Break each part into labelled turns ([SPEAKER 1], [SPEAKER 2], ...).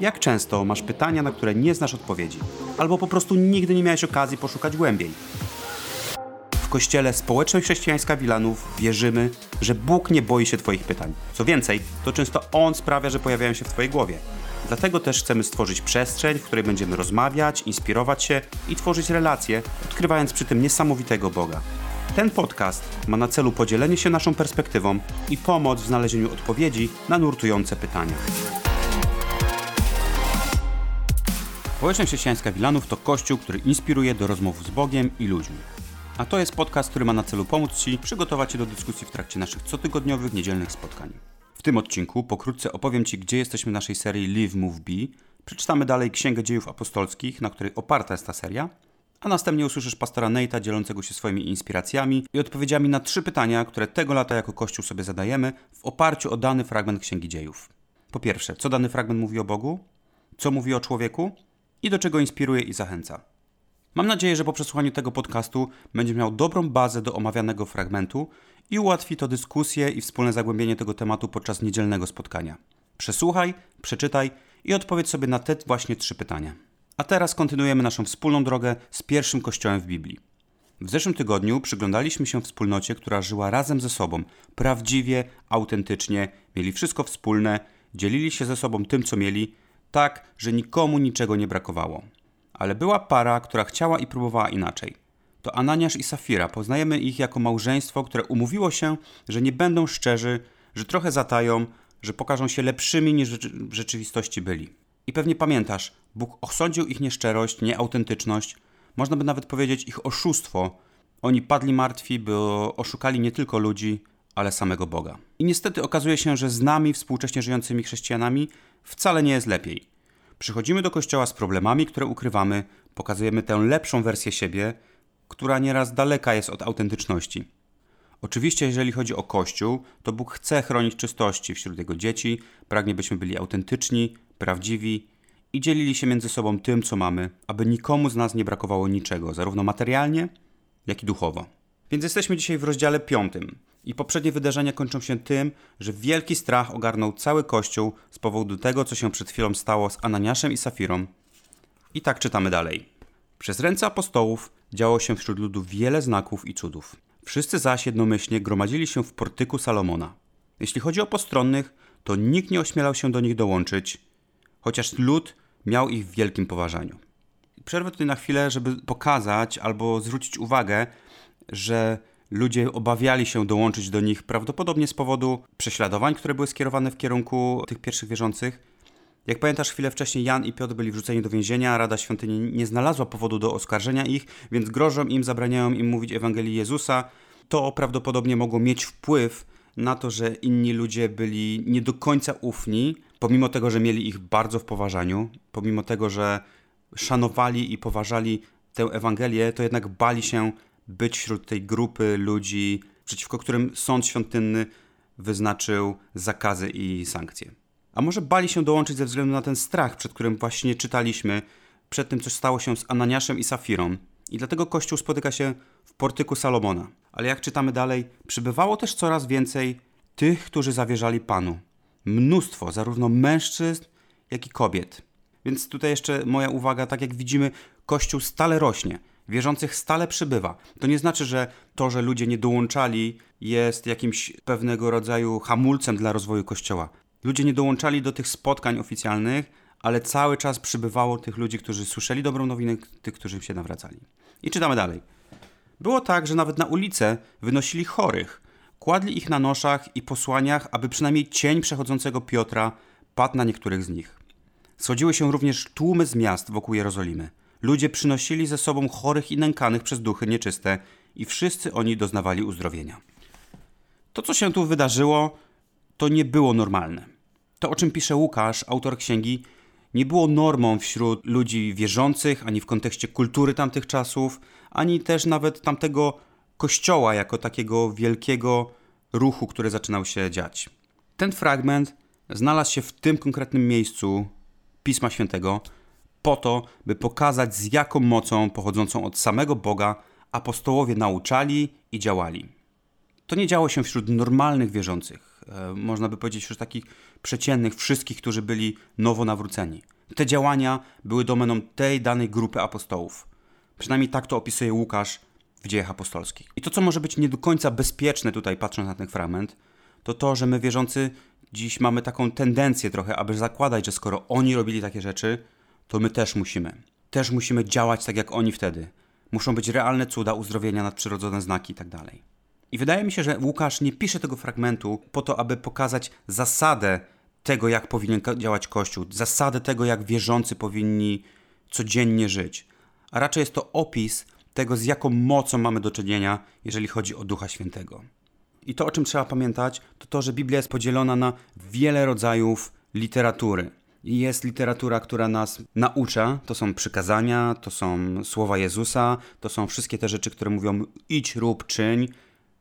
[SPEAKER 1] Jak często masz pytania, na które nie znasz odpowiedzi, albo po prostu nigdy nie miałeś okazji poszukać głębiej? W kościele Społeczność Chrześcijańska Wilanów wierzymy, że Bóg nie boi się Twoich pytań. Co więcej, to często On sprawia, że pojawiają się w Twojej głowie. Dlatego też chcemy stworzyć przestrzeń, w której będziemy rozmawiać, inspirować się i tworzyć relacje, odkrywając przy tym niesamowitego Boga. Ten podcast ma na celu podzielenie się naszą perspektywą i pomoc w znalezieniu odpowiedzi na nurtujące pytania. Społeczność Chrześcijańska Wilanów to kościół, który inspiruje do rozmów z Bogiem i ludźmi. A to jest podcast, który ma na celu pomóc Ci przygotować się do dyskusji w trakcie naszych cotygodniowych, niedzielnych spotkań. W tym odcinku pokrótce opowiem Ci, gdzie jesteśmy w naszej serii Live, Move, Be. Przeczytamy dalej Księgę Dziejów Apostolskich, na której oparta jest ta seria, a następnie usłyszysz pastora Neita dzielącego się swoimi inspiracjami i odpowiedziami na trzy pytania, które tego lata jako Kościół sobie zadajemy w oparciu o dany fragment Księgi Dziejów. Po pierwsze, co dany fragment mówi o Bogu? Co mówi o człowieku? I do czego inspiruje i zachęca? Mam nadzieję, że po przesłuchaniu tego podcastu będziesz miał dobrą bazę do omawianego fragmentu i ułatwi to dyskusję i wspólne zagłębienie tego tematu podczas niedzielnego spotkania. Przesłuchaj, przeczytaj i odpowiedz sobie na te właśnie trzy pytania. A teraz kontynuujemy naszą wspólną drogę z pierwszym kościołem w Biblii. W zeszłym tygodniu przyglądaliśmy się wspólnocie, która żyła razem ze sobą, prawdziwie, autentycznie, mieli wszystko wspólne, dzielili się ze sobą tym, co mieli, tak, że nikomu niczego nie brakowało. Ale była para, która chciała i próbowała inaczej. To Ananiasz i Safira. Poznajemy ich jako małżeństwo, które umówiło się, że nie będą szczerzy, że trochę zatają, że pokażą się lepszymi niż w rzeczywistości byli. I pewnie pamiętasz, Bóg osądził ich nieszczerość, nieautentyczność, można by nawet powiedzieć ich oszustwo. Oni padli martwi, by oszukali nie tylko ludzi, ale samego Boga. I niestety okazuje się, że z nami, współcześnie żyjącymi chrześcijanami, wcale nie jest lepiej. Przychodzimy do kościoła z problemami, które ukrywamy, pokazujemy tę lepszą wersję siebie, która nieraz daleka jest od autentyczności. Oczywiście, jeżeli chodzi o Kościół, to Bóg chce chronić czystości wśród Jego dzieci, pragnie, byśmy byli autentyczni, prawdziwi i dzielili się między sobą tym, co mamy, aby nikomu z nas nie brakowało niczego, zarówno materialnie, jak i duchowo. Więc jesteśmy dzisiaj w rozdziale piątym. I poprzednie wydarzenia kończą się tym, że wielki strach ogarnął cały Kościół z powodu tego, co się przed chwilą stało z Ananiaszem i Safirą. I tak czytamy dalej. Przez ręce apostołów działo się wśród ludu wiele znaków i cudów. Wszyscy zaś jednomyślnie gromadzili się w portyku Salomona. Jeśli chodzi o postronnych, to nikt nie ośmielał się do nich dołączyć, chociaż lud miał ich w wielkim poważaniu. Przerwę tutaj na chwilę, żeby pokazać albo zwrócić uwagę, że ludzie obawiali się dołączyć do nich prawdopodobnie z powodu prześladowań, które były skierowane w kierunku tych pierwszych wierzących. Jak pamiętasz, chwilę wcześniej Jan i Piotr byli wrzuceni do więzienia, Rada Świątyni nie znalazła powodu do oskarżenia ich, więc grożą im, zabraniają im mówić Ewangelii Jezusa. To prawdopodobnie mogło mieć wpływ na to, że inni ludzie byli nie do końca ufni, pomimo tego, że mieli ich bardzo w poważaniu, pomimo tego, że szanowali i poważali tę Ewangelię, to jednak bali się być wśród tej grupy ludzi, przeciwko którym sąd świątynny wyznaczył zakazy i sankcje. A może bali się dołączyć ze względu na ten strach, przed którym właśnie czytaliśmy, przed tym, co stało się z Ananiaszem i Safirą. I dlatego Kościół spotyka się w portyku Salomona. Ale jak czytamy dalej, przybywało też coraz więcej tych, którzy zawierzali Panu. Mnóstwo, zarówno mężczyzn, jak i kobiet. Więc tutaj jeszcze moja uwaga, tak jak widzimy, Kościół stale rośnie. Wierzących stale przybywa. To nie znaczy, że to, że ludzie nie dołączali, jest jakimś pewnego rodzaju hamulcem dla rozwoju Kościoła. Ludzie nie dołączali do tych spotkań oficjalnych, ale cały czas przybywało tych ludzi, którzy słyszeli dobrą nowinę, tych, którzy się nawracali. I czytamy dalej. Było tak, że nawet na ulicę wynosili chorych, kładli ich na noszach i posłaniach, aby przynajmniej cień przechodzącego Piotra padł na niektórych z nich. Schodziły się również tłumy z miast wokół Jerozolimy. Ludzie przynosili ze sobą chorych i nękanych przez duchy nieczyste i wszyscy oni doznawali uzdrowienia. To, co się tu wydarzyło, to nie było normalne. To, o czym pisze Łukasz, autor księgi, nie było normą wśród ludzi wierzących, ani w kontekście kultury tamtych czasów, ani też nawet tamtego kościoła jako takiego wielkiego ruchu, który zaczynał się dziać. Ten fragment znalazł się w tym konkretnym miejscu Pisma Świętego po to, by pokazać z jaką mocą pochodzącą od samego Boga apostołowie nauczali i działali. To nie działo się wśród normalnych wierzących. e, można by powiedzieć wśród takich przeciętnych, wszystkich, którzy byli nowo nawróceni. Te działania były domeną tej danej grupy apostołów. Przynajmniej tak to opisuje Łukasz w dziejach apostolskich. I to, co może być nie do końca bezpieczne tutaj, patrząc na ten fragment, to to, że my wierzący dziś mamy taką tendencję trochę, aby zakładać, że skoro oni robili takie rzeczy, to my też musimy. Też musimy działać tak jak oni wtedy. Muszą być realne cuda, uzdrowienia, nadprzyrodzone znaki itd. Tak I wydaje mi się, że Łukasz nie pisze tego fragmentu po to, aby pokazać zasadę tego, jak powinien działać Kościół, zasadę tego, jak wierzący powinni codziennie żyć. A raczej jest to opis tego, z jaką mocą mamy do czynienia, jeżeli chodzi o Ducha Świętego. I to, o czym trzeba pamiętać, to to, że Biblia jest podzielona na wiele rodzajów literatury. Jest literatura, która nas naucza, to są przykazania, to są słowa Jezusa, to są wszystkie te rzeczy, które mówią idź, rób, czyń,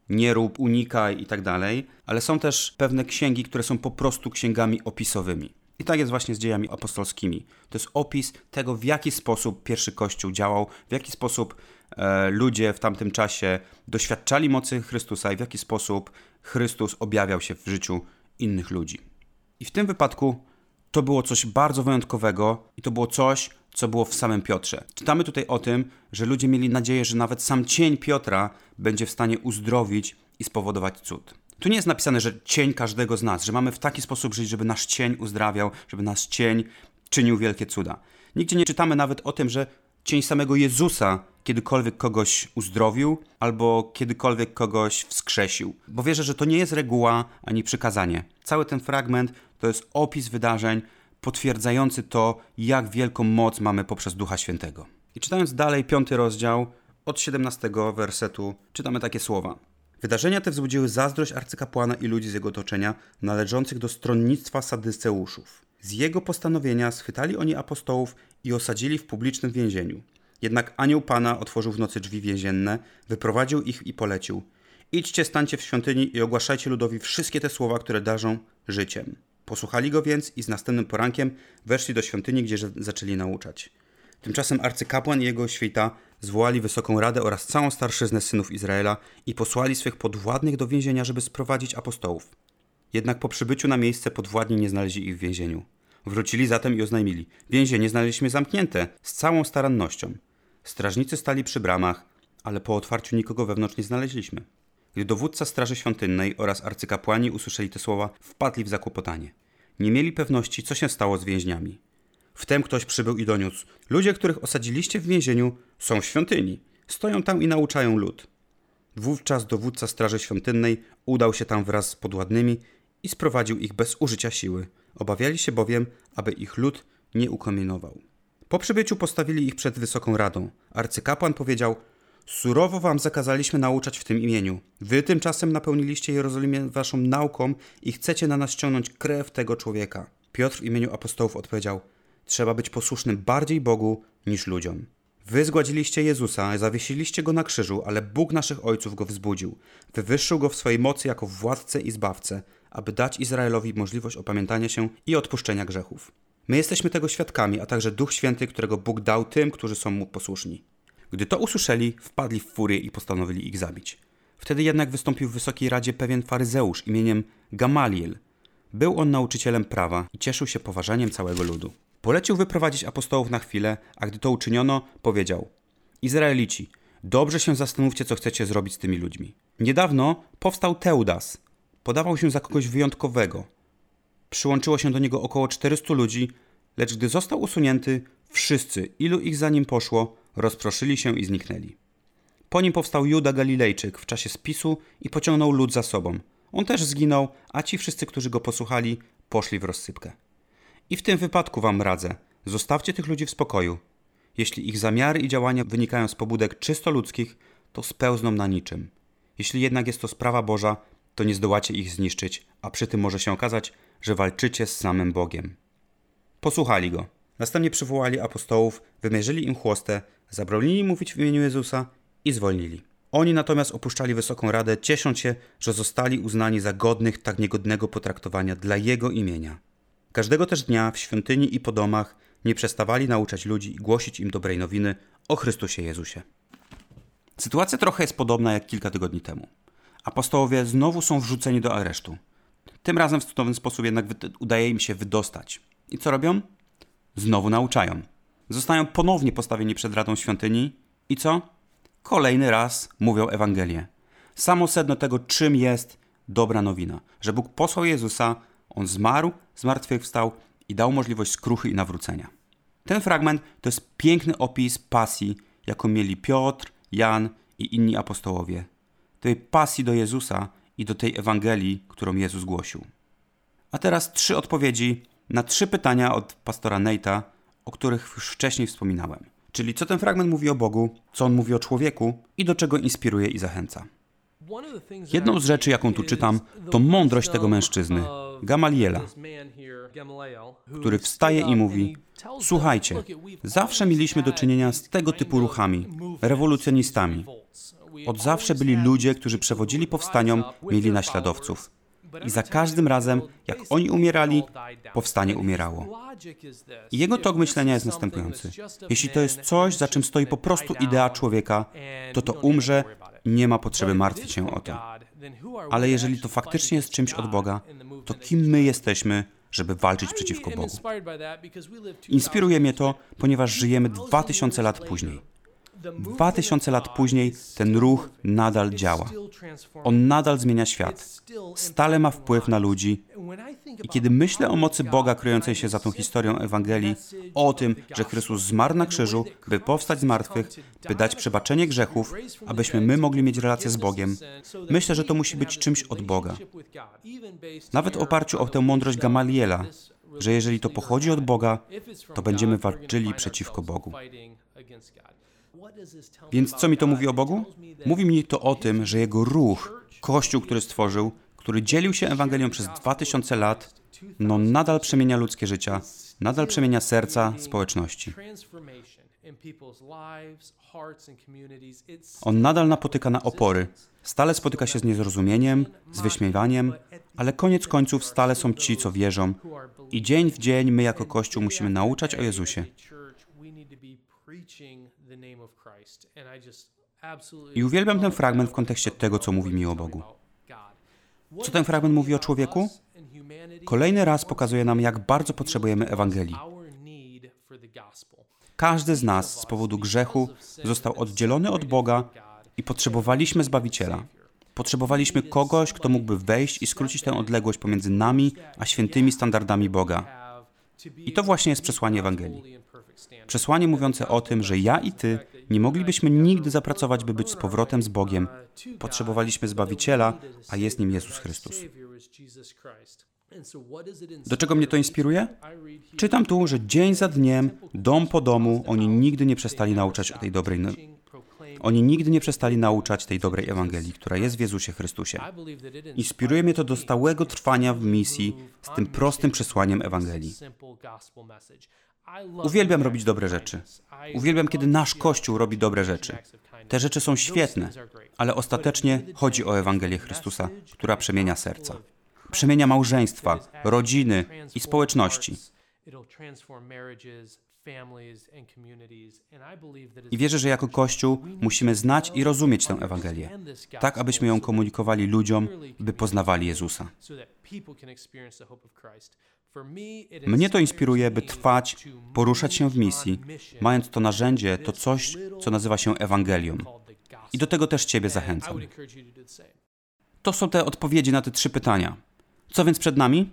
[SPEAKER 1] nie rób, unikaj i tak dalej, ale są też pewne księgi, które są po prostu księgami opisowymi. I tak jest właśnie z dziejami apostolskimi. To jest opis tego, w jaki sposób pierwszy Kościół działał, w jaki sposób e, ludzie w tamtym czasie doświadczali mocy Chrystusa i w jaki sposób Chrystus objawiał się w życiu innych ludzi. I w tym wypadku to było coś bardzo wyjątkowego i to było coś, co było w samym Piotrze. Czytamy tutaj o tym, że ludzie mieli nadzieję, że nawet sam cień Piotra będzie w stanie uzdrowić i spowodować cud. Tu nie jest napisane, że cień każdego z nas, że mamy w taki sposób żyć, żeby nasz cień uzdrawiał, żeby nasz cień czynił wielkie cuda. Nigdzie nie czytamy nawet o tym, że cień samego Jezusa kiedykolwiek kogoś uzdrowił albo kiedykolwiek kogoś wskrzesił. Bo wierzę, że to nie jest reguła ani przykazanie. Cały ten fragment to jest opis wydarzeń potwierdzający to, jak wielką moc mamy poprzez Ducha Świętego. I czytając dalej piąty rozdział, od 17 wersetu, czytamy takie słowa. Wydarzenia te wzbudziły zazdrość arcykapłana i ludzi z jego otoczenia, należących do stronnictwa sadyceuszów. Z jego postanowienia schwytali oni apostołów i osadzili w publicznym więzieniu. Jednak anioł Pana otworzył w nocy drzwi więzienne, wyprowadził ich i polecił. Idźcie, stańcie w świątyni i ogłaszajcie ludowi wszystkie te słowa, które darzą życiem. Posłuchali go więc i z następnym porankiem weszli do świątyni, gdzie zaczęli nauczać. Tymczasem arcykapłan i jego świta zwołali wysoką radę oraz całą starszyznę synów Izraela i posłali swych podwładnych do więzienia, żeby sprowadzić apostołów. Jednak po przybyciu na miejsce podwładni nie znaleźli ich w więzieniu. Wrócili zatem i oznajmili: Więzienie znaleźliśmy zamknięte z całą starannością. Strażnicy stali przy bramach, ale po otwarciu nikogo wewnątrz nie znaleźliśmy. Gdy dowódca Straży Świątynnej oraz arcykapłani usłyszeli te słowa, wpadli w zakłopotanie. Nie mieli pewności, co się stało z więźniami. Wtem ktoś przybył i doniósł: Ludzie, których osadziliście w więzieniu, są w świątyni. Stoją tam i nauczają lud. Wówczas dowódca Straży Świątynnej udał się tam wraz z podładnymi i sprowadził ich bez użycia siły. Obawiali się bowiem, aby ich lud nie ukomienował. Po przybyciu postawili ich przed wysoką radą. Arcykapłan powiedział: Surowo wam zakazaliśmy nauczać w tym imieniu. Wy tymczasem napełniliście Jerozolimę waszą nauką i chcecie na nas ściągnąć krew tego człowieka. Piotr w imieniu apostołów odpowiedział: Trzeba być posłusznym bardziej Bogu niż ludziom. Wy zgładziliście Jezusa, zawiesiliście go na krzyżu, ale Bóg naszych ojców go wzbudził. Wywyższył go w swojej mocy jako władcę i zbawcę, aby dać Izraelowi możliwość opamiętania się i odpuszczenia grzechów. My jesteśmy tego świadkami, a także Duch Święty, którego Bóg dał tym, którzy są mu posłuszni. Gdy to usłyszeli, wpadli w furię i postanowili ich zabić. Wtedy jednak wystąpił w Wysokiej Radzie pewien faryzeusz imieniem Gamaliel. Był on nauczycielem prawa i cieszył się poważaniem całego ludu. Polecił wyprowadzić apostołów na chwilę, a gdy to uczyniono, powiedział: Izraelici, dobrze się zastanówcie, co chcecie zrobić z tymi ludźmi. Niedawno powstał Teudas. Podawał się za kogoś wyjątkowego. Przyłączyło się do niego około 400 ludzi, lecz gdy został usunięty, wszyscy, ilu ich za nim poszło, rozproszyli się i zniknęli. Po nim powstał Juda Galilejczyk w czasie spisu i pociągnął lud za sobą. On też zginął, a ci wszyscy, którzy go posłuchali, poszli w rozsypkę. I w tym wypadku wam radzę, zostawcie tych ludzi w spokoju. Jeśli ich zamiary i działania wynikają z pobudek czysto ludzkich, to spełzną na niczym. Jeśli jednak jest to sprawa Boża, to nie zdołacie ich zniszczyć, a przy tym może się okazać, że walczycie z samym Bogiem. Posłuchali go. Następnie przywołali apostołów, wymierzyli im chłostę, zabronili mówić w imieniu Jezusa i zwolnili. Oni natomiast opuszczali Wysoką Radę, ciesząc się, że zostali uznani za godnych tak niegodnego potraktowania dla Jego imienia. Każdego też dnia w świątyni i po domach nie przestawali nauczać ludzi i głosić im dobrej nowiny o Chrystusie Jezusie. Sytuacja trochę jest podobna jak kilka tygodni temu. Apostołowie znowu są wrzuceni do aresztu. Tym razem w cudowny sposób jednak udaje im się wydostać. I co robią? Znowu nauczają. Zostają ponownie postawieni przed Radą Świątyni i co? Kolejny raz mówią Ewangelię. Samo sedno tego, czym jest dobra nowina. Że Bóg posłał Jezusa, On zmarł, zmartwychwstał i dał możliwość skruchy i nawrócenia. Ten fragment to jest piękny opis pasji, jaką mieli Piotr, Jan i inni apostołowie. Tej pasji do Jezusa i do tej Ewangelii, którą Jezus głosił. A teraz trzy odpowiedzi na trzy pytania od pastora Neita, o których już wcześniej wspominałem. Czyli co ten fragment mówi o Bogu, co on mówi o człowieku i do czego inspiruje i zachęca. Jedną z rzeczy, jaką tu czytam, to mądrość tego mężczyzny, Gamaliela, który wstaje i mówi: Słuchajcie, zawsze mieliśmy do czynienia z tego typu ruchami, rewolucjonistami. Od zawsze byli ludzie, którzy przewodzili powstaniom, mieli naśladowców. I za każdym razem, jak oni umierali, powstanie umierało. I jego tok myślenia jest następujący. Jeśli to jest coś, za czym stoi po prostu idea człowieka, to to umrze nie ma potrzeby martwić się o to. Ale jeżeli to faktycznie jest czymś od Boga, to kim my jesteśmy, żeby walczyć przeciwko Bogu? Inspiruje mnie to, ponieważ żyjemy 2000 lat później. Dwa tysiące lat później ten ruch nadal działa. On nadal zmienia świat. Stale ma wpływ na ludzi. I kiedy myślę o mocy Boga kryjącej się za tą historią Ewangelii, o tym, że Chrystus zmarł na krzyżu, by powstać z martwych, by dać przebaczenie grzechów, abyśmy my mogli mieć relację z Bogiem, myślę, że to musi być czymś od Boga. Nawet w oparciu o tę mądrość Gamaliela, że jeżeli to pochodzi od Boga, to będziemy walczyli przeciwko Bogu. Więc co mi to mówi o Bogu? Mówi mi to o tym, że jego ruch, Kościół, który stworzył, który dzielił się Ewangelią przez 2000 lat, no nadal przemienia ludzkie życia, nadal przemienia serca społeczności. On nadal napotyka na opory, stale spotyka się z niezrozumieniem, z wyśmiewaniem, ale koniec końców stale są ci, co wierzą. I dzień w dzień my jako Kościół musimy nauczać o Jezusie. I uwielbiam ten fragment w kontekście tego, co mówi mi o Bogu. Co ten fragment mówi o człowieku? Kolejny raz pokazuje nam, jak bardzo potrzebujemy Ewangelii. Każdy z nas z powodu grzechu został oddzielony od Boga i potrzebowaliśmy Zbawiciela. Potrzebowaliśmy kogoś, kto mógłby wejść i skrócić tę odległość pomiędzy nami a świętymi standardami Boga. I to właśnie jest przesłanie Ewangelii. Przesłanie mówiące o tym, że ja i ty nie moglibyśmy nigdy zapracować, by być z powrotem z Bogiem. Potrzebowaliśmy Zbawiciela, a jest nim Jezus Chrystus. Do czego mnie to inspiruje? Czytam tu, że dzień za dniem, dom po domu, oni nigdy nie przestali nauczać tej dobrej no- oni nigdy nie przestali nauczać tej dobrej Ewangelii, która jest w Jezusie Chrystusie. Inspiruje mnie to do stałego trwania w misji z tym prostym przesłaniem Ewangelii. Uwielbiam robić dobre rzeczy. Uwielbiam, kiedy nasz Kościół robi dobre rzeczy. Te rzeczy są świetne, ale ostatecznie chodzi o Ewangelię Chrystusa, która przemienia serca. Przemienia małżeństwa, rodziny i społeczności. I wierzę, że jako Kościół musimy znać i rozumieć tę Ewangelię, tak abyśmy ją komunikowali ludziom, by poznawali Jezusa. Mnie to inspiruje, by trwać, poruszać się w misji, mając to narzędzie, to coś, co nazywa się Ewangelią. I do tego też Ciebie zachęcam. To są te odpowiedzi na te trzy pytania. Co więc przed nami?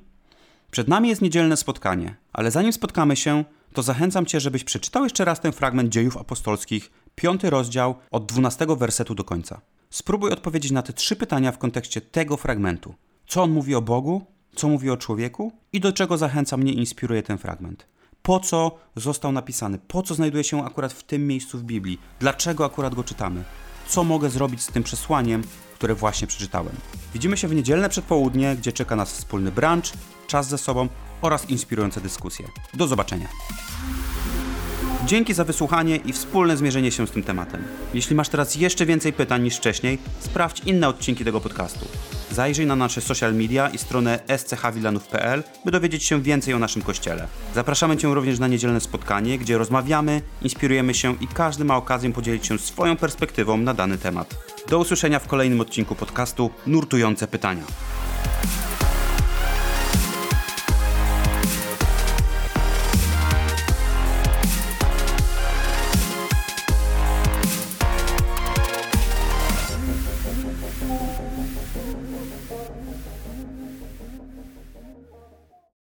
[SPEAKER 1] Przed nami jest niedzielne spotkanie, ale zanim spotkamy się, to zachęcam Cię, żebyś przeczytał jeszcze raz ten fragment dziejów apostolskich, piąty rozdział, od dwunastego wersetu do końca. Spróbuj odpowiedzieć na te trzy pytania w kontekście tego fragmentu. Co on mówi o Bogu, co mówi o człowieku i do czego zachęca mnie inspiruje ten fragment. Po co został napisany? Po co znajduje się akurat w tym miejscu w Biblii? Dlaczego akurat go czytamy? Co mogę zrobić z tym przesłaniem, które właśnie przeczytałem? Widzimy się w niedzielne przedpołudnie, gdzie czeka nas wspólny brunch, czas ze sobą oraz inspirujące dyskusje. Do zobaczenia. Dzięki za wysłuchanie i wspólne zmierzenie się z tym tematem. Jeśli masz teraz jeszcze więcej pytań niż wcześniej, sprawdź inne odcinki tego podcastu. Zajrzyj na nasze social media i stronę schwilanów.pl, by dowiedzieć się więcej o naszym kościele. Zapraszamy Cię również na niedzielne spotkanie, gdzie rozmawiamy, inspirujemy się i każdy ma okazję podzielić się swoją perspektywą na dany temat. Do usłyszenia w kolejnym odcinku podcastu Nurtujące Pytania.